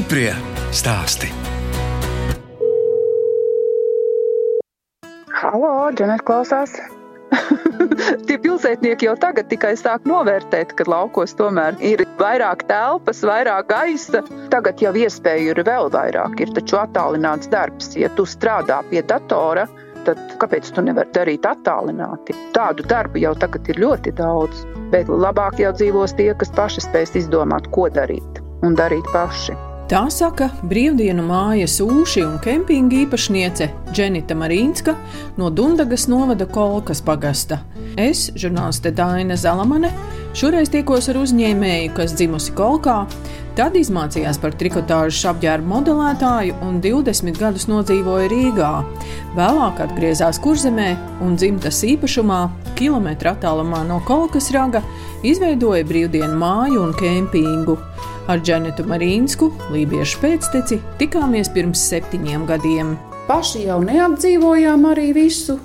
Stiprie stāsti. Halo, Džanet klausās. Tie pilsētnieki jau tagad tikai sāk novērtēt, ka laukos tomēr ir vairāk telpas, vairāk gaisa. Tagad jau iespēju ir vēl vairāk, ir taču attālināts darbs. Ja tu strādā pie datora, tad kāpēc tu nevari darīt attālināti? Tādu darbu jau tagad ir ļoti daudz, bet labāk jau dzīvos tie, kas paši spēs izdomāt, ko darīt un darīt paši. Tā saka brīvdienu mājas ūši un kempinga īpašniece Dženita Marīnska no Dundagas novada Kolkas pagasta. Es, žurnāliste Daina Zalamane, šoreiz tikos ar uzņēmēju, kas dzimusi Kolkā, tad izmācījās par trikotāžas apģērbu modelētāju un 20 gadus nodzīvoja Rīgā. Vēlāk atgriezās kurzemē un dzimtas īpašumā, kilometra attālumā no Kolkas raga, izveidoja brīvdienu māju un kempingu. Ar Džanetu Marīnsku, lībiešu pēcteci, tikāmies pirms septiņiem gadiem. Paši jau neapdzīvojām arī visu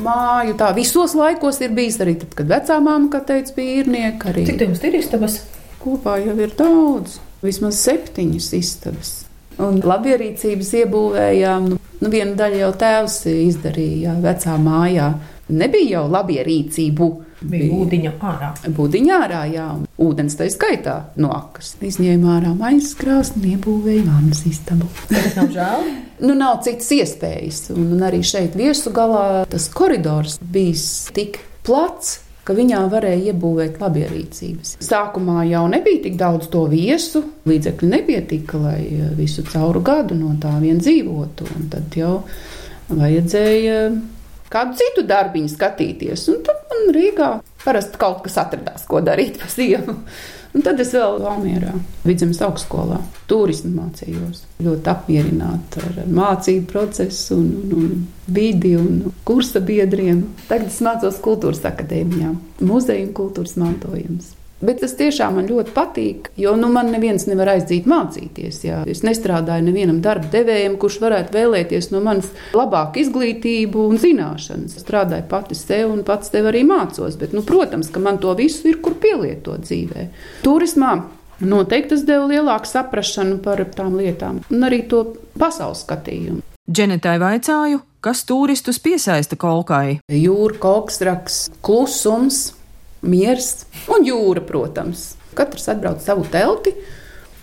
māju. Tā visos laikos ir bijis arī tad, kad vecā māma, kā teica, bija īrnieka. Arī. Cik jums ir istabas? Kopā jau ir daudz, vismaz septiņas istabas. Un labierīcības iebūvējām. Nu, nu, viena daļa jau tēvs izdarīja vecā mājā. Nebija jau labierīcību Bija ūdeņa ārā. Būdiņā ārā, jā, ūdens tā skaitā no akas. Izņēma ārā maizes krāsni un iebūvēja vannas istabu. Tas nav žēl. nu, nav citas iespējas. Un, un arī šeit viesu galā tas koridors bijis tik plats. Ka viņā varēja iebūvēt labierīcības. Sākumā jau nebija tik daudz to viesu, līdzekļu nepietika, lai visu cauru gadu no tā vien dzīvotu. Un tad jau vajadzēja kādu citu darbiņu skatīties. Un tad man Rīgā parasti kaut kas atradās, ko darīt pa ziemu. Un tad es vēl Valmjerā, Vidzemes augstskolā, turismu mācījos. Ļoti apmierināta ar mācību procesu, un, un, un vidi un kursa biedriem. Tagad es mācos kultūras akadēmijā, muzeja un kultūras mantojums. Bet tas tiešām man ļoti patīk, jo nu, man neviens nevar aizdzīt mācīties. Jā. Es nestrādāju nevienam darba devējam, kurš varētu vēlēties no manis labāku izglītību un zināšanas. Es strādāju pati sev un pats tev arī mācos. Bet, nu, protams, ka man to visu ir kur pielietot dzīvē. Turismā noteikti tas deva lielāku saprāšanu par tām lietām un arī to pasaules skatījumu. Dženetai vaicāju, kas turistus piesaista kolkai? Jūra, koksraks, klusums miers un jūra, protams. Katrs atbrauc savu telti.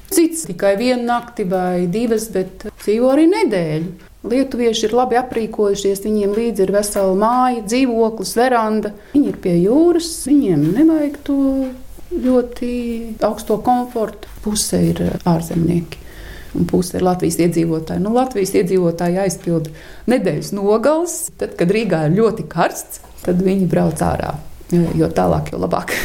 Cits tikai vienu nakti vai divas, bet dzīvo arī nedēļu. Lietuvieši ir labi aprīkojušies, viņiem līdzi ir vesela māja, dzīvoklis, veranda. Viņi ir pie jūras, viņiem nevajag to ļoti augsto komfortu. Puse ir ārzemnieki. Un puse ir Latvijas iedzīvotāji. Nu, Latvijas iedzīvotāji aizpilda nedēļas nogales. Tad, kad Rīgā ir ļoti karsts, tad viņi brauc ārā jo tālāk, jo labāk.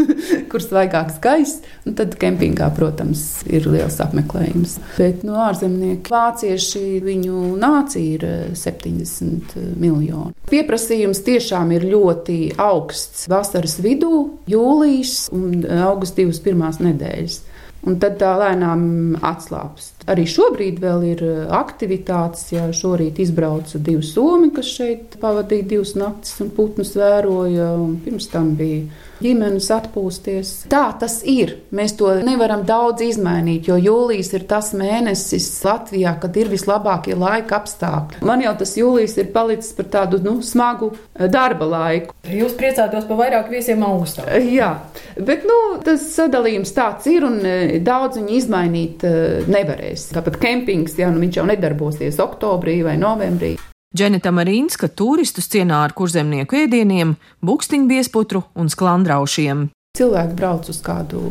kur svaigāks gaiss, un tad kempingā, protams, ir liels apmeklējums. Bet no nu, ārzemnieku vācieši viņu nācija ir 70 eh, miljoni. Pieprasījums tiešām ir ļoti augsts vasaras vidū, jūlijas un augusta divas pirmās nedēļas. Un tad tā lēnām atslābst. Arī šobrīd vēl ir eh, aktivitātes. Ja šorīt izbrauca divi somi, kas šeit pavadīja divas naktis un putnus vēroja. Un pirms tam bija ģimenes atpūsties. Tā tas ir. Mēs to nevaram daudz izmainīt, jo jūlijas ir tas mēnesis Latvijā, kad ir vislabākie laika apstākļi. Man jau tas jūlijas ir palicis par tādu nu, smagu eh, darba laiku. Jūs priecātos par vairāk viesiem augustā? Eh, jā, bet nu, tas sadalījums tāds ir un eh, daudz viņu izmainīt nevarēs. Tāpat kempings, ja nu, viņš jau nedarbosies oktobrī vai novembrī. Dženeta Marīnska turistus cienā ar kurzemnieku ēdieniem, bukstiņbiesputru un sklandraušiem. Cilvēki brauc uz kādu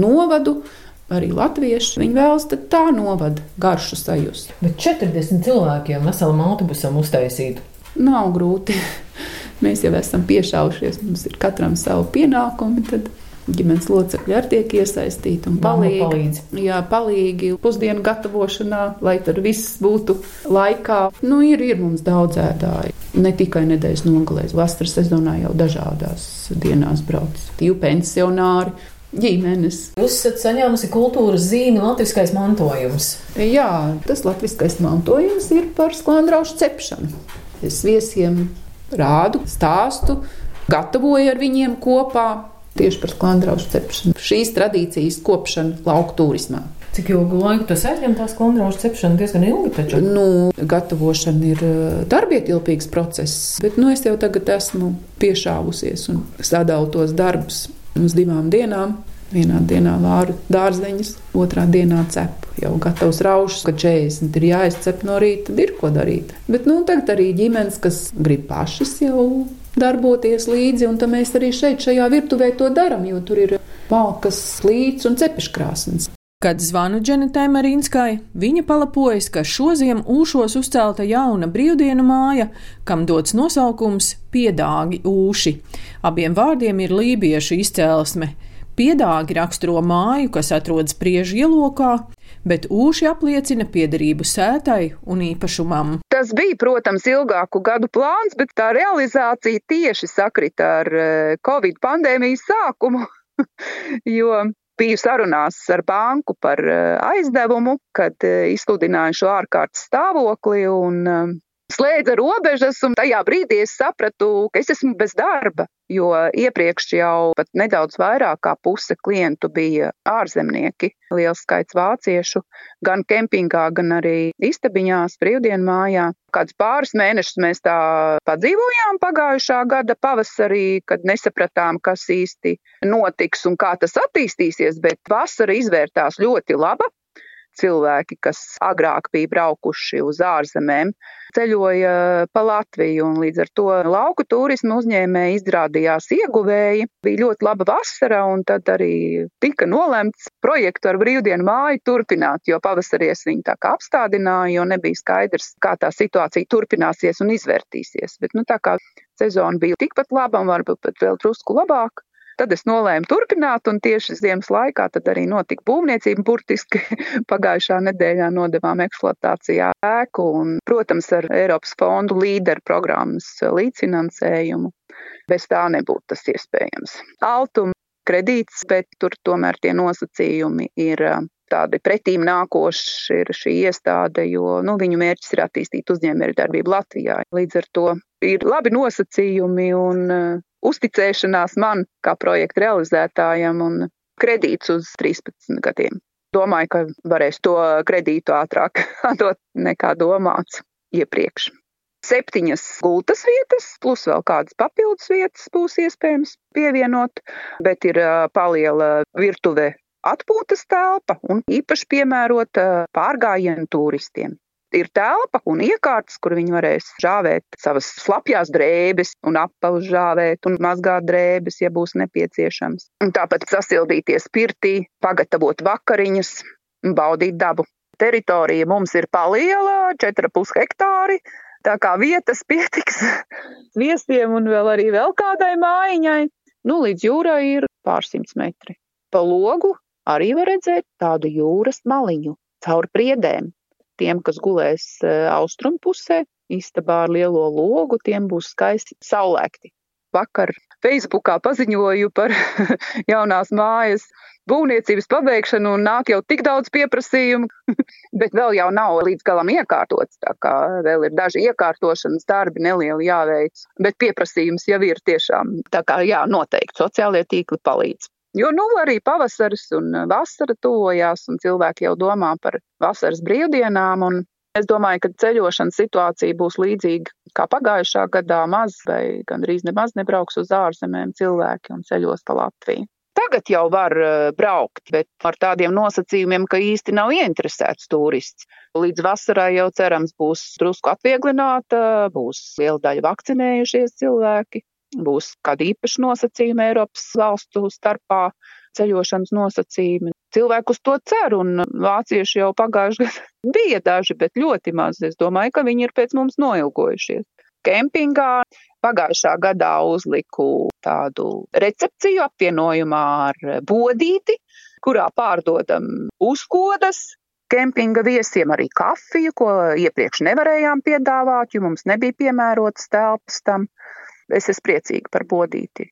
novadu, arī latvieši. Viņi vēlas tā novada garšu sajust. Bet 40 cilvēkiem veselam autobusam uztaisīt. Nav grūti. Mēs jau esam piešaušies, mums ir katram savu pienākumu. Tad ģimenes locekļi arī tiek iesaistīti un palīgi, palīdz. jā, palīgi pusdienu gatavošanā, lai tur viss būtu laikā. Nu, ir, ir mums daudz ēdāji. Ne tikai nedēļas nogalēs, vasaras sezonā jau dažādās dienās brauc. Tīvu pensionāri, ģimenes. Jūs esat saņēmusi kultūras zīmi Latviskais mantojums. Jā, tas latviskais mantojums ir par sklandraušu cepšanu. Es viesiem rādu, stāstu, gatavoju ar viņiem kopā tieši par sklandraušu cepšanu. Šīs tradīcijas kopšana lauku turismā. Cik ilgu laiku tas aizņem tās kundraušu cepšana? Diezgan ilgi taču. Nu, gatavošana ir eh, darbietilpīgs process, bet nu, es jau tagad esmu piešāvusies un sadalu tos darbus uz divām dienām. Vienā dienā vāru dārzeņus, otrā dienā cepu. Jau gatavs raušs, ka 40 ir jāizcep no rīta, tad ir ko darīt. Bet nu, tagad arī ģimenes, kas grib pašas jau darboties līdzi, un mēs arī šeit, šajā virtuvē to darām, jo tur ir malkas, līdz un cepeškrāsnes. Kad zvanu Dženitai Marīnskai, viņa palapojas, ka šoziem ūšos uzcelta jauna brīvdienu māja, kam dots nosaukums Piedāgi ūši. Abiem vārdiem ir lībiešu izcēlesme. Piedāgi raksturo māju, kas atrodas priežu ielokā, bet ūši apliecina piederību sētai un īpašumam. Tas bija, protams, ilgāku gadu plāns, bet tā realizācija tieši sakrita ar eh, Covid pandēmijas sākumu. jo biju sarunās ar banku par eh, aizdevumu, kad eh, izsludināju šo ārkārtas stāvokli un slēdza robežas, un tajā brīdī es sapratu, ka es esmu bez darba, jo iepriekš jau pat nedaudz vairāk kā puse klientu bija ārzemnieki, liels skaits vāciešu, gan kempingā, gan arī istabiņās, brīvdienu mājā. Kāds pāris mēnešus mēs tā padzīvojām pagājušā gada pavasarī, kad nesapratām, kas īsti notiks un kā tas attīstīsies, bet vasara izvērtās ļoti laba cilvēki, kas agrāk bija braukuši uz ārzemēm, ceļoja pa Latviju, līdz ar to lauku turismu uzņēmēji izrādījās ieguvēji. Bija ļoti laba vasara, un tad arī tika nolemts projektu ar brīvdienu māju turpināt, jo pavasarī es viņu tā kā apstādināju, jo nebija skaidrs, kā tā situācija turpināsies un izvērtīsies. Bet, nu, tā kā sezona bija tikpat laba varbūt pat vēl drusku labāka, Tad es nolēmu turpināt, un tieši ziemas laikā arī notika būvniecība. Burtiski pagājušā nedēļā nodevām eksploatācijā ēku, un, protams, ar Eiropas fondu līderu programmas līdzfinansējumu. Bez tā nebūtu tas iespējams. Altuma kredīts, bet tur tomēr tie nosacījumi ir tādi pretīm nākoši ir šī iestāde, jo nu, viņu mērķis ir attīstīt uzņēmējdarbību Latvijā. Līdz ar to ir labi nosacījumi un uzticēšanās man kā projekta realizētājam un kredīts uz 13 gadiem. Domāju, ka varēs to kredītu ātrāk atdot nekā domāts iepriekš. Septiņas gultas vietas, plus vēl kādas papildus vietas būs iespējams pievienot, bet ir paliela virtuve atpūtas telpa un īpaši piemērota pārgājienu turistiem ir telpa un iekārtas, kur viņi varēs žāvēt savas slapjās drēbes un apaus žāvēt un mazgāt drēbes, ja būs nepieciešams. Un tāpat sasildīties pirtī, pagatavot vakariņas un baudīt dabu. Teritorija mums ir paliela, 4,5 hektāri, tā kā vietas pietiks viesiem un vēl arī vēl kādai mājiņai. Nu, līdz jūrai ir pārsimts metri. Pa logu arī var redzēt tādu jūras maliņu caur priedēm. Tiem, kas gulēs e, austrumu pusē, istabā ar lielo logu, tiem būs skaisti saulēkti. Vakar Facebookā paziņoju par jaunās mājas būvniecības pabeigšanu un nāk jau tik daudz pieprasījumu, bet vēl jau nav līdz galam iekārtots. Tā kā vēl ir daži iekārtošanas darbi nelieli jāveic, bet pieprasījums jau ir tiešām. Tā kā jā, noteikti sociālie tīkli palīdz. Jo nu arī pavasaris un vasara tuvojās, un cilvēki jau domā par vasaras brīvdienām. Es domāju, ka ceļošanas situācija būs līdzīga kā pagājušā gadā. Maz vai gandrīz nemaz nebrauks uz ārzemēm cilvēki un ceļos pa Latviju. Tagad jau var eh, braukt, bet ar tādiem nosacījumiem, ka īsti nav ieinteresēts turists. Līdz vasarai jau cerams būs drusku atvieglināta, būs liela daļa vakcinējušies cilvēki būs kādi īpaši nosacījumi Eiropas valstu starpā, ceļošanas nosacījumi. Cilvēku uz to cer, un vācieši jau pagājuši gadu bija daži, bet ļoti maz. Es domāju, ka viņi ir pēc mums noilgojušies. Kempingā pagājušā gadā uzliku tādu recepciju apvienojumā ar bodīti, kurā pārdodam uzkodas, kempinga viesiem arī kafiju, ko iepriekš nevarējām piedāvāt, jo mums nebija piemērotas telpas tam es esmu priecīga par bodīti.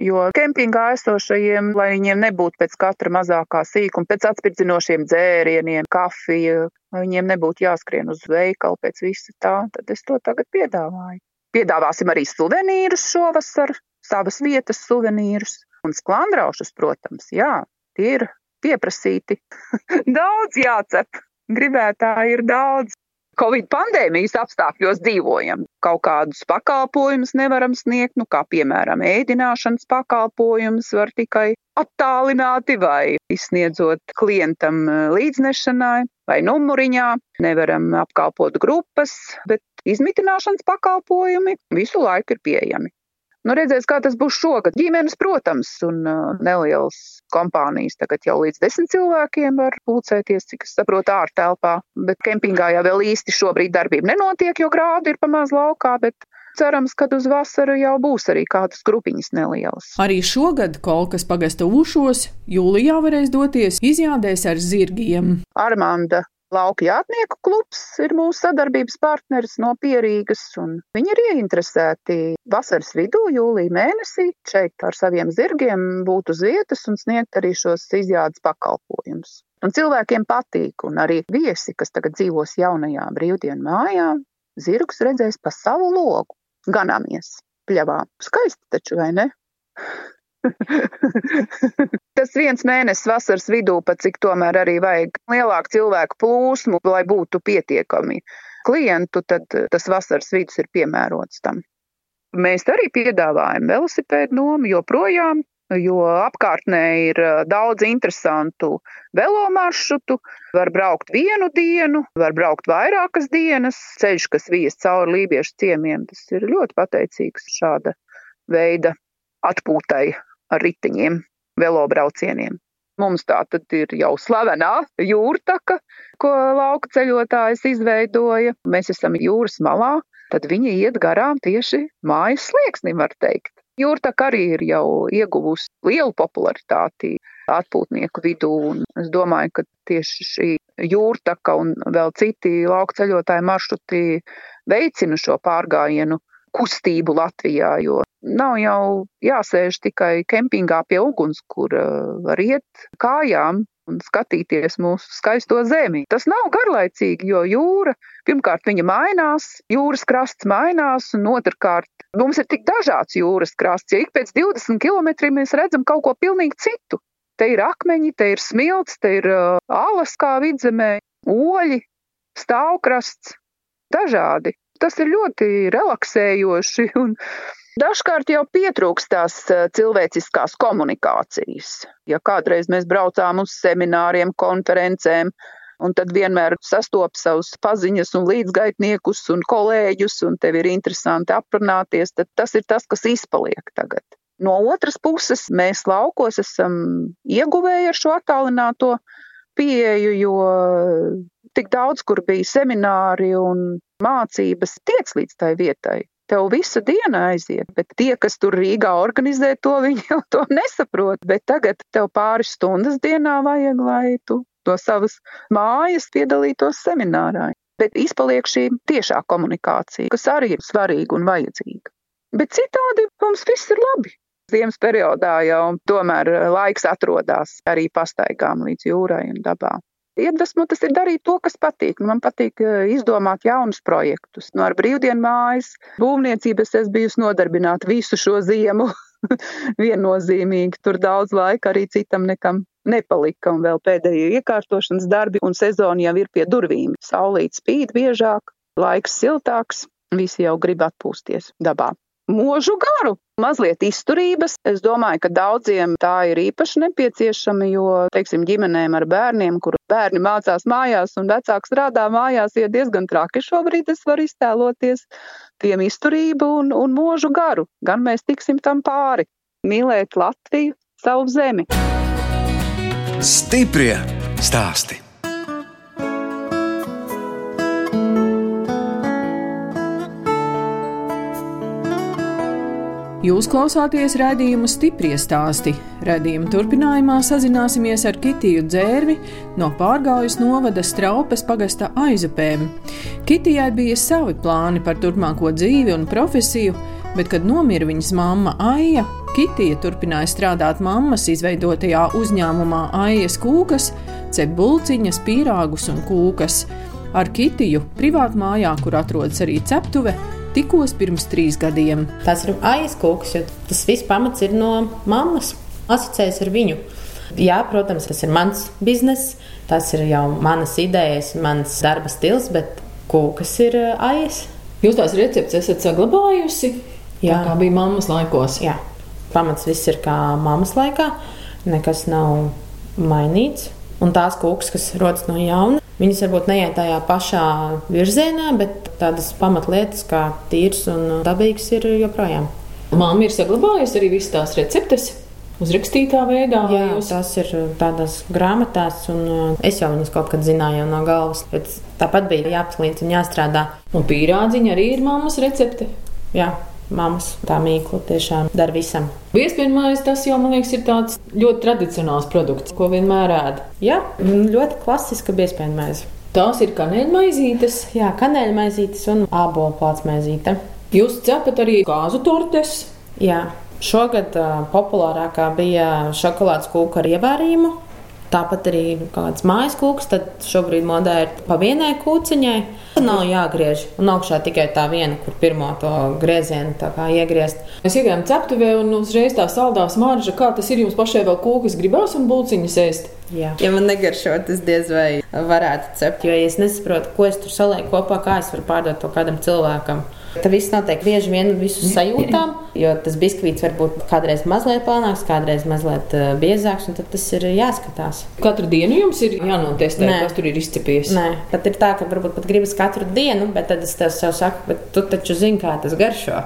Jo kempingā esošajiem, lai viņiem nebūtu pēc katra mazākā sīkuma, pēc atspirdzinošiem dzērieniem, kafija, lai viņiem nebūtu jāskrien uz veikalu pēc visa tā, tad es to tagad piedāvāju. Piedāvāsim arī suvenīrus šovasar, savas vietas suvenīrus un sklandraušus, protams, jā, tie ir pieprasīti. daudz jācep, gribētāji ir daudz. Covid pandēmijas apstākļos dzīvojam. Kaut kādus pakalpojumus nevaram sniegt, nu, kā piemēram ēdināšanas pakalpojumus var tikai attālināti vai izsniedzot klientam eh, līdznešanai vai numuriņā. Nevaram apkalpot grupas, bet izmitināšanas pakalpojumi visu laiku ir pieejami. Nu, redzēs, kā tas būs šogad. Ģimenes, protams, un nelielas kompānijas tagad jau līdz desmit cilvēkiem var pulcēties, cik es saprotu, ārtelpā. Bet kempingā jau vēl īsti šobrīd darbība nenotiek, jo grādi ir pamaz laukā, bet cerams, ka uz vasaru jau būs arī kādas grupiņas nelielas. Arī šogad Kolkas pagasta ūšos jūlijā varēs doties izjādēs ar zirgiem. Armanda Lauka jātnieku klubs ir mūsu sadarbības partneris no Pierīgas, un viņi ir ieinteresēti vasaras vidū, jūlija mēnesī, šeit ar saviem zirgiem būt uz vietas un sniegt arī šos izjādes pakalpojumus. Un cilvēkiem patīk, un arī viesi, kas tagad dzīvos jaunajā brīvdienu mājā, zirgus redzēs pa savu logu, ganāmies pļavā. Skaisti taču, vai ne? Tas viens mēnesis vasaras vidū, pat cik tomēr arī vajag lielāku cilvēku plūsmu, lai būtu pietiekami klientu, tad tas vasaras vidus ir piemērots tam. Mēs arī piedāvājam velosipēdu nomu joprojām, jo apkārtnē ir daudz interesantu velo maršrutu. Var braukt vienu dienu, var braukt vairākas dienas. Ceļš, kas vies cauri lībiešu ciemiem, tas ir ļoti pateicīgs šāda veida atpūtai ar riteņiem, velobraucieniem. Mums tā tad ir jau slavenā jūrtaka, ko lauka ceļotājs izveidoja. Mēs esam jūras malā, tad viņi iet garām tieši mājas slieksnim, var teikt. Jūrtaka arī ir jau ieguvusi lielu popularitāti atpūtnieku vidū, un es domāju, ka tieši šī jūrtaka un vēl citi lauka ceļotāju maršruti veicina šo pārgājienu kustību Latvijā, jo nav jau jāsēž tikai kempingā pie uguns, kur uh, var iet kājām un skatīties mūsu skaisto zemi. Tas nav garlaicīgi, jo jūra, pirmkārt, viņa mainās, jūras krasts mainās, un otrkārt, mums ir tik dažāds jūras krasts, ja ik pēc 20 km mēs redzam kaut ko pilnīgi citu. Te ir akmeņi, te ir smilts, te ir uh, alas kā vidzemē, oļi, stāvkrasts, dažādi. Tas ir ļoti relaksējoši un Dažkārt jau pietrūkst tās eh, cilvēciskās komunikācijas. Ja kādreiz mēs braucām uz semināriem, konferencēm, un tad vienmēr sastopas savus paziņas un līdzgaitniekus un kolēģus, un tev ir interesanti aprunāties, tad tas ir tas, kas izpaliek tagad. No otras puses, mēs laukos esam ieguvēji ar šo attālināto pieeju, jo tik daudz, kur bija semināri un mācības, tiec līdz tai vietai tev visa diena aiziet, bet tie, kas tur Rīgā organizē to, viņi jau to nesaprot. Bet tagad tev pāris stundas dienā vajag, lai tu to savas mājas piedalītos seminārā. Bet izpaliek šī tiešā komunikācija, kas arī ir svarīga un vajadzīga. Bet citādi mums viss ir labi. Ziemas periodā jau tomēr laiks atrodas arī pastaigām līdz jūrai un dabā iedvesmo tas ir darīt to, kas patīk. Man patīk eh, izdomāt jaunus projektus. Nu, ar brīvdienu mājas būvniecību es bijusi nodarbināta visu šo ziemu. Viennozīmīgi tur daudz laika arī citam nekam nepalika, un vēl pēdējie iekārtošanas darbi un sezona jau ir pie durvīm. Saulīt spīd biežāk, laiks siltāks, visi jau grib atpūsties dabā mūžu garu, mazliet izturības. Es domāju, ka daudziem tā ir īpaši nepieciešama, jo, teiksim, ģimenēm ar bērniem, kur bērni mācās mājās un vecāks strādā mājās, ir diezgan traki šobrīd. Es varu iztēloties tiem izturību un, un mūžu garu. Gan mēs tiksim tam pāri, mīlēt Latviju, savu zemi. Stiprie stāsti! Jūs klausāties raidījuma stipri stāstī. Radījuma turpinājumā sazināsimies ar Kitiju Dzērvi no pārgājas novada Straupes pagasta aizupēm. Kitijai bija savi plāni par turpmāko dzīvi un profesiju, bet, kad nomira viņas mamma Aija, Kitija turpināja strādāt mammas izveidotajā uzņēmumā Aijas kūkas, cep bulciņas, pīrāgus un kūkas. Ar Kitiju privātmājā, kur atrodas arī ceptuve, tikos pirms trīs gadiem. Tas ir aizkūks, jo tas viss pamats ir no mammas. Asociējas ar viņu. Jā, protams, tas ir mans bizness, tas ir jau manas idejas, mans darba stils, bet kūkas ir aijas. Jūs tās receptes esat saglabājusi? Jā, tā kā bija mammas laikos. Jā, pamats viss ir kā mammas laikā, nekas nav mainīts. Un tās kūkas, kas rodas no jauna, viņas varbūt neiet tajā pašā virzienā, bet tādas pamatlietas kā tīrs un dabīgs ir joprojām. Māma ir saglabājusi arī visas tās receptes. Uzrakstītā veidā, Jā, jūs... tas ir tādās grāmatās, un uh, es jau viņas kaut kad zināju no galvas. Tāpat bija jāapslīd un jāstrādā. Un pīrādziņa arī ir mammas recepte. Jā, mammas tā mīkla tiešām dara visam. Viespējamais tas jau, man liekas, ir tāds ļoti tradicionāls produkts, ko vienmēr ēd. Jā, ļoti klasiska viespējamais. Tās ir kanēļmaizītes. Jā, kanēļmaizītes un ābolu plātsmaizīte. Jūs cepat arī kāzu tortes? Jā. Šogad uh, populārākā bija šokolādes kūka ar ievārījumu. Tāpat arī kāds mājas kūks, tad šobrīd modē ir pa vienai kūciņai. Tad nav jāgriež. Un augšā tikai tā viena, kur pirmo to griezienu iegriezt. Mēs iegājām ceptuvē un uzreiz tā saldā smarža. Kā tas ir jums pašai vēl kūkas gribās un būciņas ēst? Jā. Ja man negaršo, tas diez vai varētu cept. Jo ja es nesaprotu, ko es tur salieku kopā, kā es varu pārdot to kādam cilvēkam. Tas viss notiek bieži vien visu sajūtām, jo tas biskvīts var būt kādreiz mazliet plānāks, kādreiz mazliet biezāks, un tas ir jāskatās. Katru dienu jums ir jānotestē, Nē. kas tur ir izcepies. Nē, pat ir tā, ka varbūt pat gribas katru dienu, bet tad es tev saku, bet tu taču zini, kā tas garšo.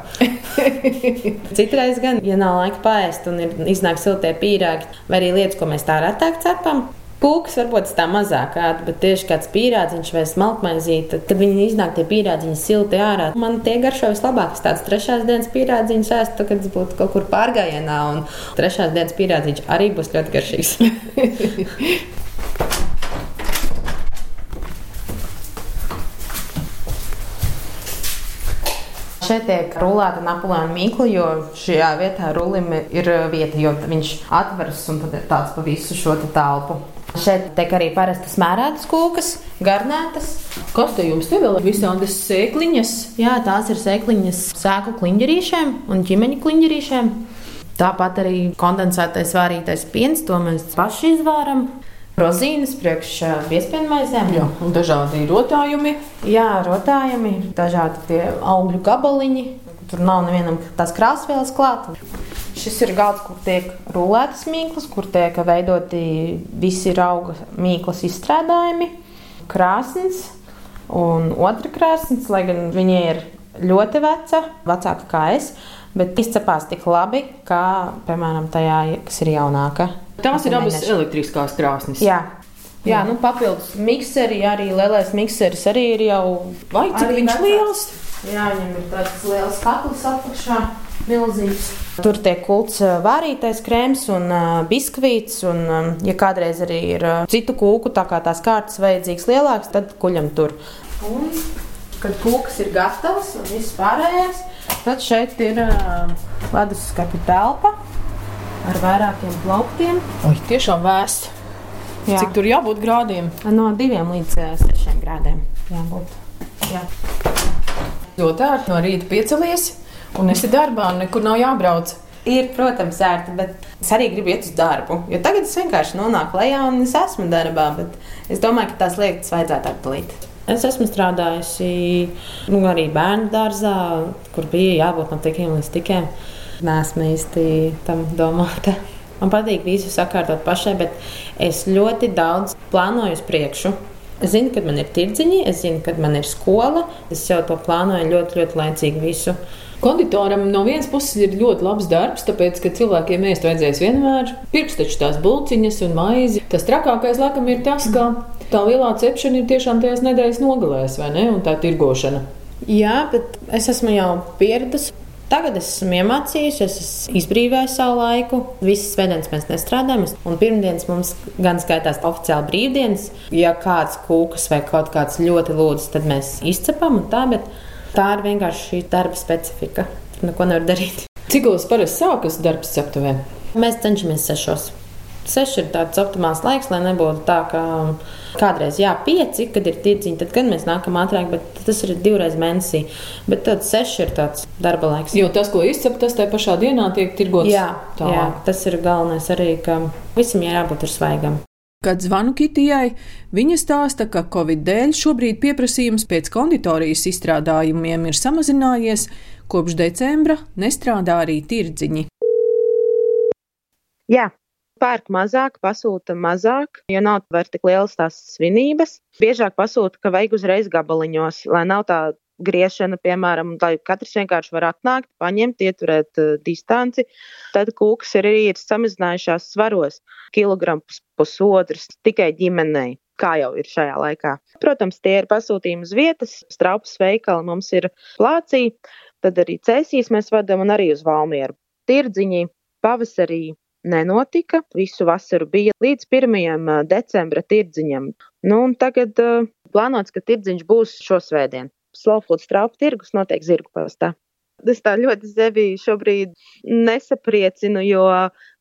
Citreiz gan, ja nav laika pāriest un ir iznāk siltie pīrāgi, vai arī lietas, ko mēs tā retāk cepam, Pūks varbūt tā mazāk ēda, bet tieši kāds pīrādziņš vai smalkmaizīte, kad viņi iznāk tie pīrādziņi silti ārā, man tie garšo vislabāk. Tāds trešās dienas pīrādziņš ēstu, kad es būtu kaut kur pārgājienā, un trešās dienas pīrādziņš arī būs ļoti garšīgs. šeit tiek rulēta Napoleona mīkla, jo šajā vietā rulim ir vieta, jo viņš atveras un tad ir tāds pa visu šo telpu. Šeit tiek arī parasti smērētas kūkas, garnētas. Kas te jums te vēl ir? Visādas sēkliņas. Jā, tās ir sēkliņas sēklu kliņģerīšiem un ķimeņa kliņģerīšiem. Tāpat arī kondensētais vārītais piens, to mēs paši izvāram. Rozīnes priekš piespiedu Jā, un dažādi rotājumi. Jā, rotājumi, dažādi augļu gabaliņi. Tur nav nevienam tās krāsvielas klāt. Šis ir galds, kur tiek rulētas mīklas, kur tiek veidoti visi auga mīklas izstrādājumi, krāsnes un otra krāsnes, lai gan viņa ir ļoti veca, vecāka kā es, bet izcepās tik labi, kā, piemēram, tajā, kas ir jaunāka. Tās ir abas elektriskās krāsnes. Jā. Jā, nu, papildus mikseri, arī lielais mikseris arī ir jau. Vai cik viņš liels? Jā, viņam ir tāds liels katls apakšā milzīgs. Tur tiek kults vārītais krēms un biskvīts. Un, ja kādreiz arī ir citu kūku, tā kā tās kārtas vajadzīgs lielāks, tad kuļam tur. Un, kad kūks ir gatavs un viss pārējais, tad šeit ir leduskapja telpa ar vairākiem plauktiem. Oi, tiešām vēsts. Jā. Cik tur jābūt grādiem? No diviem līdz sešiem grādiem jābūt. Jā. Ļoti ērti no rīta piecelies un esi darbā, un nekur nav jābrauc. Ir, protams, ērti, bet es arī gribu iet uz darbu. Jo tagad es vienkārši nonāku lejā un es esmu darbā, bet es domāju, ka tās lietas vajadzētu atdalīt. Es esmu strādājusi nu, arī bērnu dārzā, kur bija jābūt no tikiem līdz tikiem. Nē, esmu īsti tam domāta. Man patīk visu sakārtot pašai, bet es ļoti daudz plānoju uz priekšu. Es zinu, kad man ir tirdziņi, es zinu, kad man ir skola. Es jau to plānoju ļoti, ļoti laicīgi visu. Konditoram no vienas puses ir ļoti labs darbs, tāpēc, ka cilvēkiem ēst vajadzēs vienmēr. Pirks taču tās bulciņas un maizi. Tas trakākais, laikam, ir tas, ka tā lielā cepšana ir tiešām tajās nedēļas nogalēs, vai ne? Un tā tirgošana. Jā, bet es esmu jau pieradusi. Tagad es esmu iemācījusies, es esmu izbrīvējis savu laiku. Visas svētdienas mēs nestrādājam, un pirmdienas mums gan skaitās oficiāli brīvdienas. Ja kāds kūkas vai kaut kāds ļoti lūdz, tad mēs izcepam un tā. Bet Tā ir vienkārši šī darba specifika. Tur neko nevar darīt. Cik lielas parasti sākas darbs ceptuvē? Mēs cenšamies sešos. Seši ir tāds optimāls laiks, lai nebūtu tā, ka kādreiz jā, pieci, kad ir tirdziņi, tad gan mēs nākam ātrāk, bet tas ir divreiz mēnesī. Bet tad seši ir tāds darba laiks. Jo tas, ko izcep, tas tajā pašā dienā tiek tirgots. Jā, tā. jā, tas ir galvenais arī, ka visam jābūt ir svaigam. Kad zvanu Kitijai, viņa stāsta, ka Covid dēļ šobrīd pieprasījums pēc konditorijas izstrādājumiem ir samazinājies, kopš decembra nestrādā arī tirdziņi. Jā, pērk mazāk, pasūta mazāk, jo nav vairs tik lielas tās svinības. Biežāk pasūta, ka vajag uzreiz gabaliņos, lai nav tā griešana, piemēram, lai katrs vienkārši var atnākt, paņemt, ieturēt uh, distanci. Tad kūks ir arī ir samazinājušās svaros, kilograms pusotrs tikai ģimenei. Kā jau ir šajā laikā. Protams, tie ir pasūtījumi uz vietas, straupas veikali mums ir plācī, tad arī cēsīs mēs vadām un arī uz Valmieru. Tirdziņi pavasarī nenotika. Visu vasaru bija līdz 1. decembra tirdziņam. Nu, tagad uh, plānots, ka tirdziņš būs šo svētdienu. Slowfood straupu tirgus notiek zirgu pastā. Es tā ļoti sevi šobrīd nesapriecinu, jo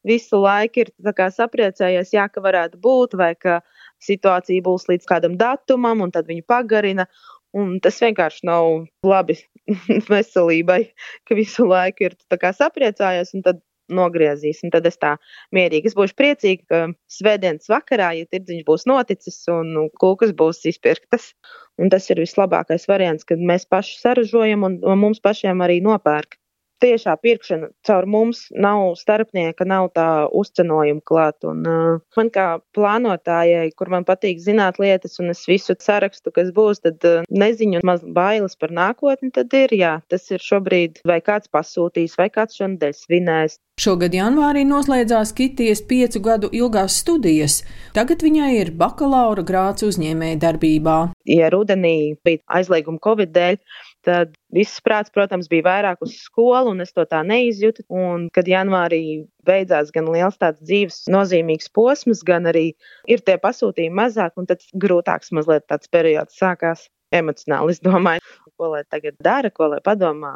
visu laiku ir sapriecējies, jā, ka varētu būt, vai ka situācija būs līdz kādam datumam, un tad viņu pagarina. Un tas vienkārši nav labi veselībai, ka visu laiku ir sapriecājies, un tad nogriezīs. Un tad es tā mierīgi es būšu priecīga, ka svētdienas vakarā, ja tirdziņš būs noticis un kūkas būs izpirktas. Un tas ir vislabākais variants, kad mēs paši saražojam un, un mums pašiem arī nopērk tiešā pirkšana caur mums nav starpnieka, nav tā uzcenojuma klāt. Un, uh, man kā plānotājai, kur man patīk zināt lietas, un es visu sarakstu, kas būs, tad uh, neziņu un maz bailes par nākotni, tad ir, jā, tas ir šobrīd, vai kāds pasūtīs, vai kāds šonadēļ svinēs. Šogad janvārī noslēdzās Kitijas piecu gadu ilgās studijas. Tagad viņai ir bakalaura grāts uzņēmēja darbībā. Ja rudenī bija aizlieguma Covid dēļ, tad viss prāts, protams, bija vairāk uz skolu, un es to tā neizjūtu. Un, kad janvārī beidzās gan liels tāds dzīves nozīmīgs posms, gan arī ir tie pasūtījumi mazāk, un tad grūtāks mazliet tāds periods sākās. Emocionāli es domāju, ko lai tagad dara, ko lai padomā.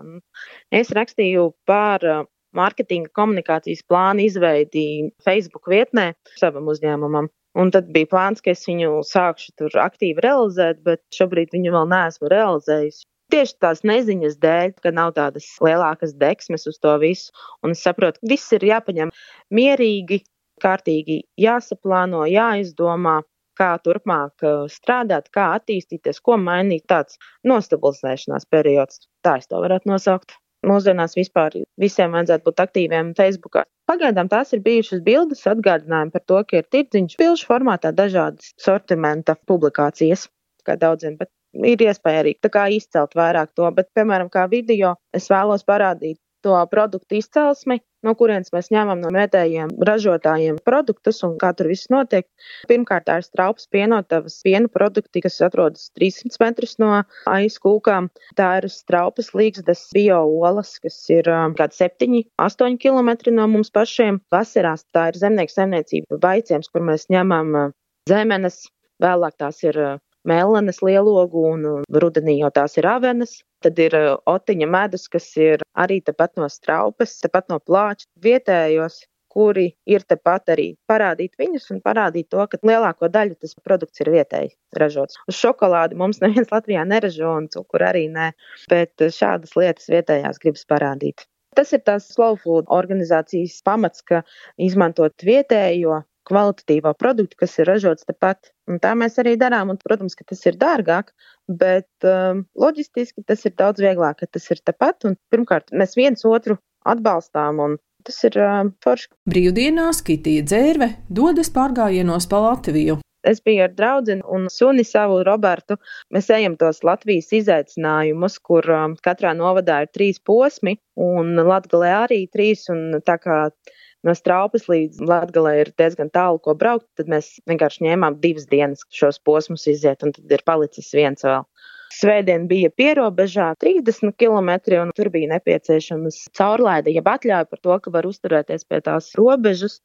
Es rakstīju par uh, mārketinga komunikācijas plānu izveidi Facebook vietnē savam uzņēmumam. Un tad bija plāns, ka es viņu sākšu tur aktīvi realizēt, bet šobrīd viņu vēl neesmu realizējis. Tieši tās neziņas dēļ, ka nav tādas lielākas deksmes uz to visu. Un es saprotu, ka viss ir jāpaņem mierīgi, kārtīgi jāsaplāno, jāizdomā, kā turpmāk uh, strādāt, kā attīstīties, ko mainīt. Tāds nostabilizēšanās periods, tā es to varētu nosaukt. Mūsdienās vispār visiem vajadzētu būt aktīviem Facebook. Pagaidām tās ir bijušas bildes atgādinājumi par to, ka ir tirdziņš bilžu formātā dažādas sortimenta publikācijas, kā daudziem, bet ir iespēja arī izcelt vairāk to, bet, piemēram, kā video, es vēlos parādīt to produktu izcelsmi, no kurienes mēs ņemam no vietējiem ražotājiem produktus un kā tur viss notiek. Pirmkārt, tā ir straupas pienotavas piena produkti, kas atrodas 300 metrus no aizkūkām. Tā ir straupas līgstas bio olas, kas ir um, kādi 7, 8 km no mums pašiem. Vasarās tā ir zemnieku saimniecība vaiciems, kur mēs ņemam uh, zemenes, vēlāk tās ir uh, melnas lielogu un rudenī jau tās ir avenas. Tad ir uh, otiņa medus, kas ir arī tepat no straupas, tepat no plāča vietējos, kuri ir tepat arī parādīt viņus un parādīt to, ka lielāko daļu tas produkts ir vietēji ražots. Uz šokolādi mums neviens Latvijā neražo un cukuru arī nē, bet uh, šādas lietas vietējās gribas parādīt. Tas ir tās slow food organizācijas pamats, ka izmantot vietējo kvalitatīvo produktu, kas ir ražots tepat. Un tā mēs arī darām. Un, protams, ka tas ir dārgāk, bet um, loģistiski tas ir daudz vieglāk, ka tas ir tepat. Un, pirmkārt, mēs viens otru atbalstām. Un, Tas ir uh, forši. Brīvdienās Kitija dzērve dodas pārgājienos pa Latviju. Es biju ar draugu un suni savu Robertu. Mēs ejam tos Latvijas izaicinājumus, kur um, katrā novadā ir trīs posmi, un Latvijā arī trīs. Un tā kā no straupas līdz Latgalē ir diezgan tālu, ko braukt, tad mēs vienkārši ņēmām divas dienas šos posmus iziet, un tad ir palicis viens vēl. Svētdien bija pierobežā 30 km, un tur bija nepieciešamas caurlaide, jeb atļauja par to, ka var uzturēties pie tās robežas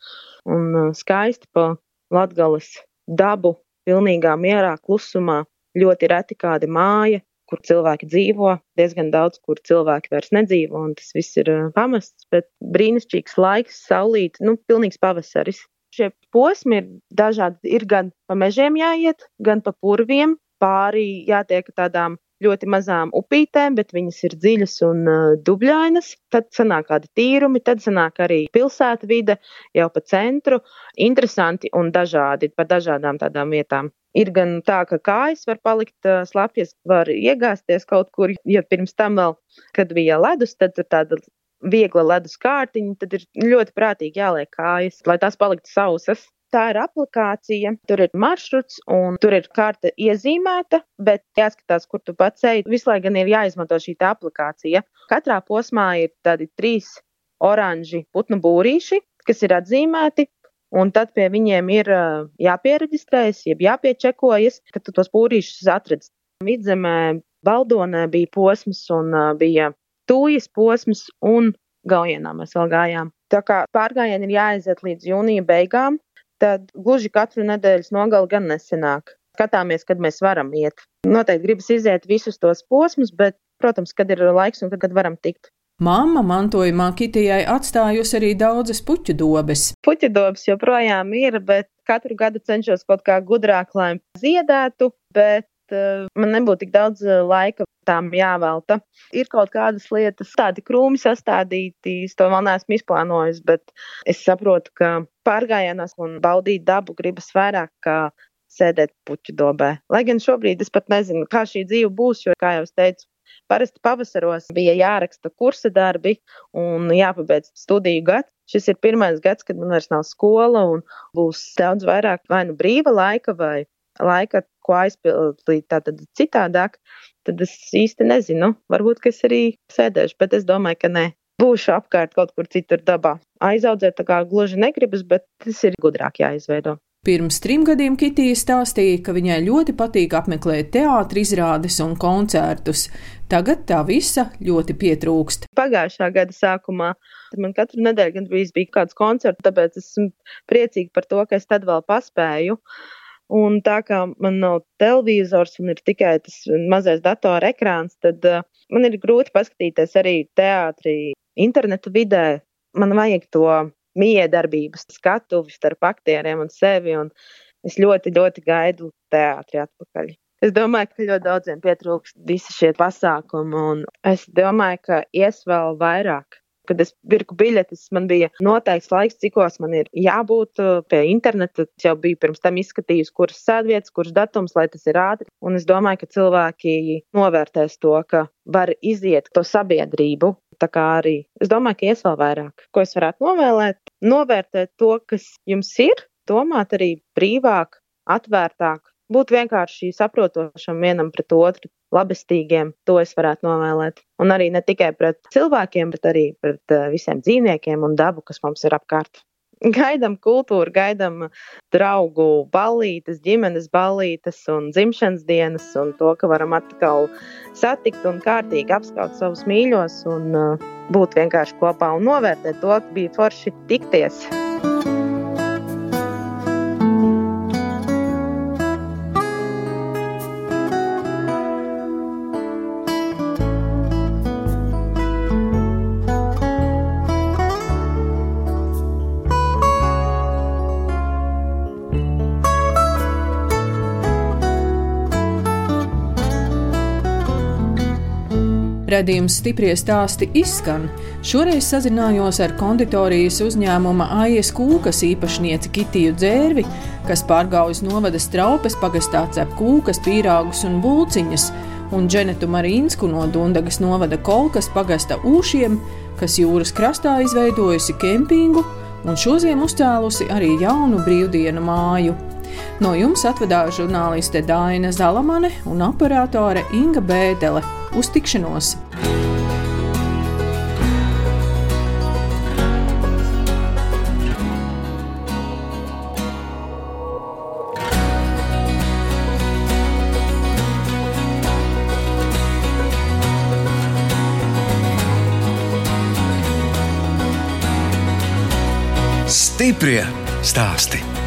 un uh, skaisti pa Latgales dabu, pilnīgā mierā, klusumā. Ļoti reti kāda māja, kur cilvēki dzīvo, diezgan daudz, kur cilvēki vairs nedzīvo, un tas viss ir pamests, bet brīnišķīgs laiks, saulīt, nu, pilnīgs pavasaris. Šie posmi ir dažādi. Ir gan pa mežiem jāiet, gan pa purviem, pāri jātiek tādām ļoti mazām upītēm, bet viņas ir dziļas un uh, dubļainas. Tad sanāk kādi tīrumi, tad sanāk arī pilsēta vide jau pa centru. Interesanti un dažādi pa dažādām tādām vietām. Ir gan tā, ka kājas var palikt slapjas, var iegāzties kaut kur, ja pirms tam vēl, kad bija ledus, tad tur tāda viegla ledus kārtiņa, tad ir ļoti prātīgi jāliek kājas, lai tās paliktu sausas. Tā ir aplikācija, tur ir maršruts un tur ir karte iezīmēta, bet jāskatās, kur tu pats ej. Visu laiku gan ir jāizmanto šī aplikācija. Katrā posmā ir tādi trīs oranži putnu būrīši, kas ir atzīmēti. Un tad pie viņiem ir jāpiereģistrējas, jeb jāpiečekojas, ka tu tos būrīšus atradzi. Vidzemē, Baldonē bija posms un bija tūjas posms un Gaujienā mēs vēl gājām. Tā kā pārgājieni ir jāaiziet līdz jūnija beigām, tad gluži katru nedēļas nogali gan nesenāk. Skatāmies, kad mēs varam iet. Noteikti gribas iziet visus tos posmus, bet, protams, kad ir laiks un kad, kad varam tikt. Māma mantojumā Kitijai atstājusi arī daudzas puķu dobes. Puķu dobes joprojām ir, bet katru gadu cenšos kaut kā gudrāk, lai ziedētu, bet uh, man nebūtu tik daudz uh, laika tām jāvelta. Ir kaut kādas lietas, tādi krūmi sastādīti, to vēl neesmu izplānojis, bet es saprotu, ka pārgājienos un baudīt dabu gribas vairāk kā sēdēt puķu dobē. Lai gan šobrīd es pat nezinu, kā šī dzīve būs, jo, kā jau es teicu, parasti pavasaros bija jāraksta kursa darbi un jāpabeidz studiju gads. Šis ir pirmais gads, kad man vairs nav skola un būs daudz vairāk vai nu brīva laika vai laika, ko aizpildīt tātad citādāk, tad es īsti nezinu. Varbūt, ka es arī sēdēšu, bet es domāju, ka nē. Būšu apkārt kaut kur citur dabā. Aizaudzēt tā kā gluži negribas, bet tas ir gudrāk jāizveido. Pirms trim gadiem Kitija stāstīja, ka viņai ļoti patīk apmeklēt teātris, izrādes un koncertus. Tagad tā visa ļoti pietrūkst. Pagājušā gada sākumā man katru nedēļu gandrīz bija kāds koncerts, tāpēc esmu priecīga par to, ka es tad vēl paspēju. Un tā kā man nav televizors un ir tikai tas mazais datora ekrāns, tad uh, man ir grūti paskatīties arī teātrī, internetu vidē. Man vajag to miedarbības skatuvi starp aktieriem un sevi, un es ļoti, ļoti gaidu teātri atpakaļ. Es domāju, ka ļoti daudziem pietrūkst visi šie pasākumi, un es domāju, ka ies vēl vairāk kad es pirku biļetes, man bija noteikts laiks, cikos man ir jābūt uh, pie interneta. Es jau biju pirms tam izskatījis, kuras sēdvietas, kurš datums, lai tas ir ātri. Un es domāju, ka cilvēki novērtēs to, ka var iziet to sabiedrību. Tā kā arī es domāju, ka ies vēl vairāk. Ko es varētu novēlēt? Novērtēt to, kas jums ir, domāt arī brīvāk, atvērtāk, būt vienkārši saprotošam vienam pret otru, labestīgiem, to es varētu novēlēt. Un arī ne tikai pret cilvēkiem, bet arī pret uh, visiem dzīvniekiem un dabu, kas mums ir apkārt. Gaidām kultūru, gaidām draugu ballītes, ģimenes ballītes un dzimšanas dienas, un to, ka varam atkal satikt un kārtīgi apskaut savus mīļos un uh, būt vienkārši kopā un novērtēt to, ka bija forši tikties. Redījums stiprie stāsti izskan. Šoreiz sazinājos ar konditorijas uzņēmuma AIS kūkas īpašnieci Kitiju Dzērvi, kas pārgājas novada straupes pagastā cep kūkas, pīrāgus un bulciņas, un Dženetu Marīnsku no Dundagas novada kolkas pagasta ūšiem, kas jūras krastā izveidojusi kempingu un šodien uzcēlusi arī jaunu brīvdienu māju. No jums atvedās žurnāliste Dāna Zalamane un operātore Inga Bēdelē. Uz tikšanos! Stiprie stāsti.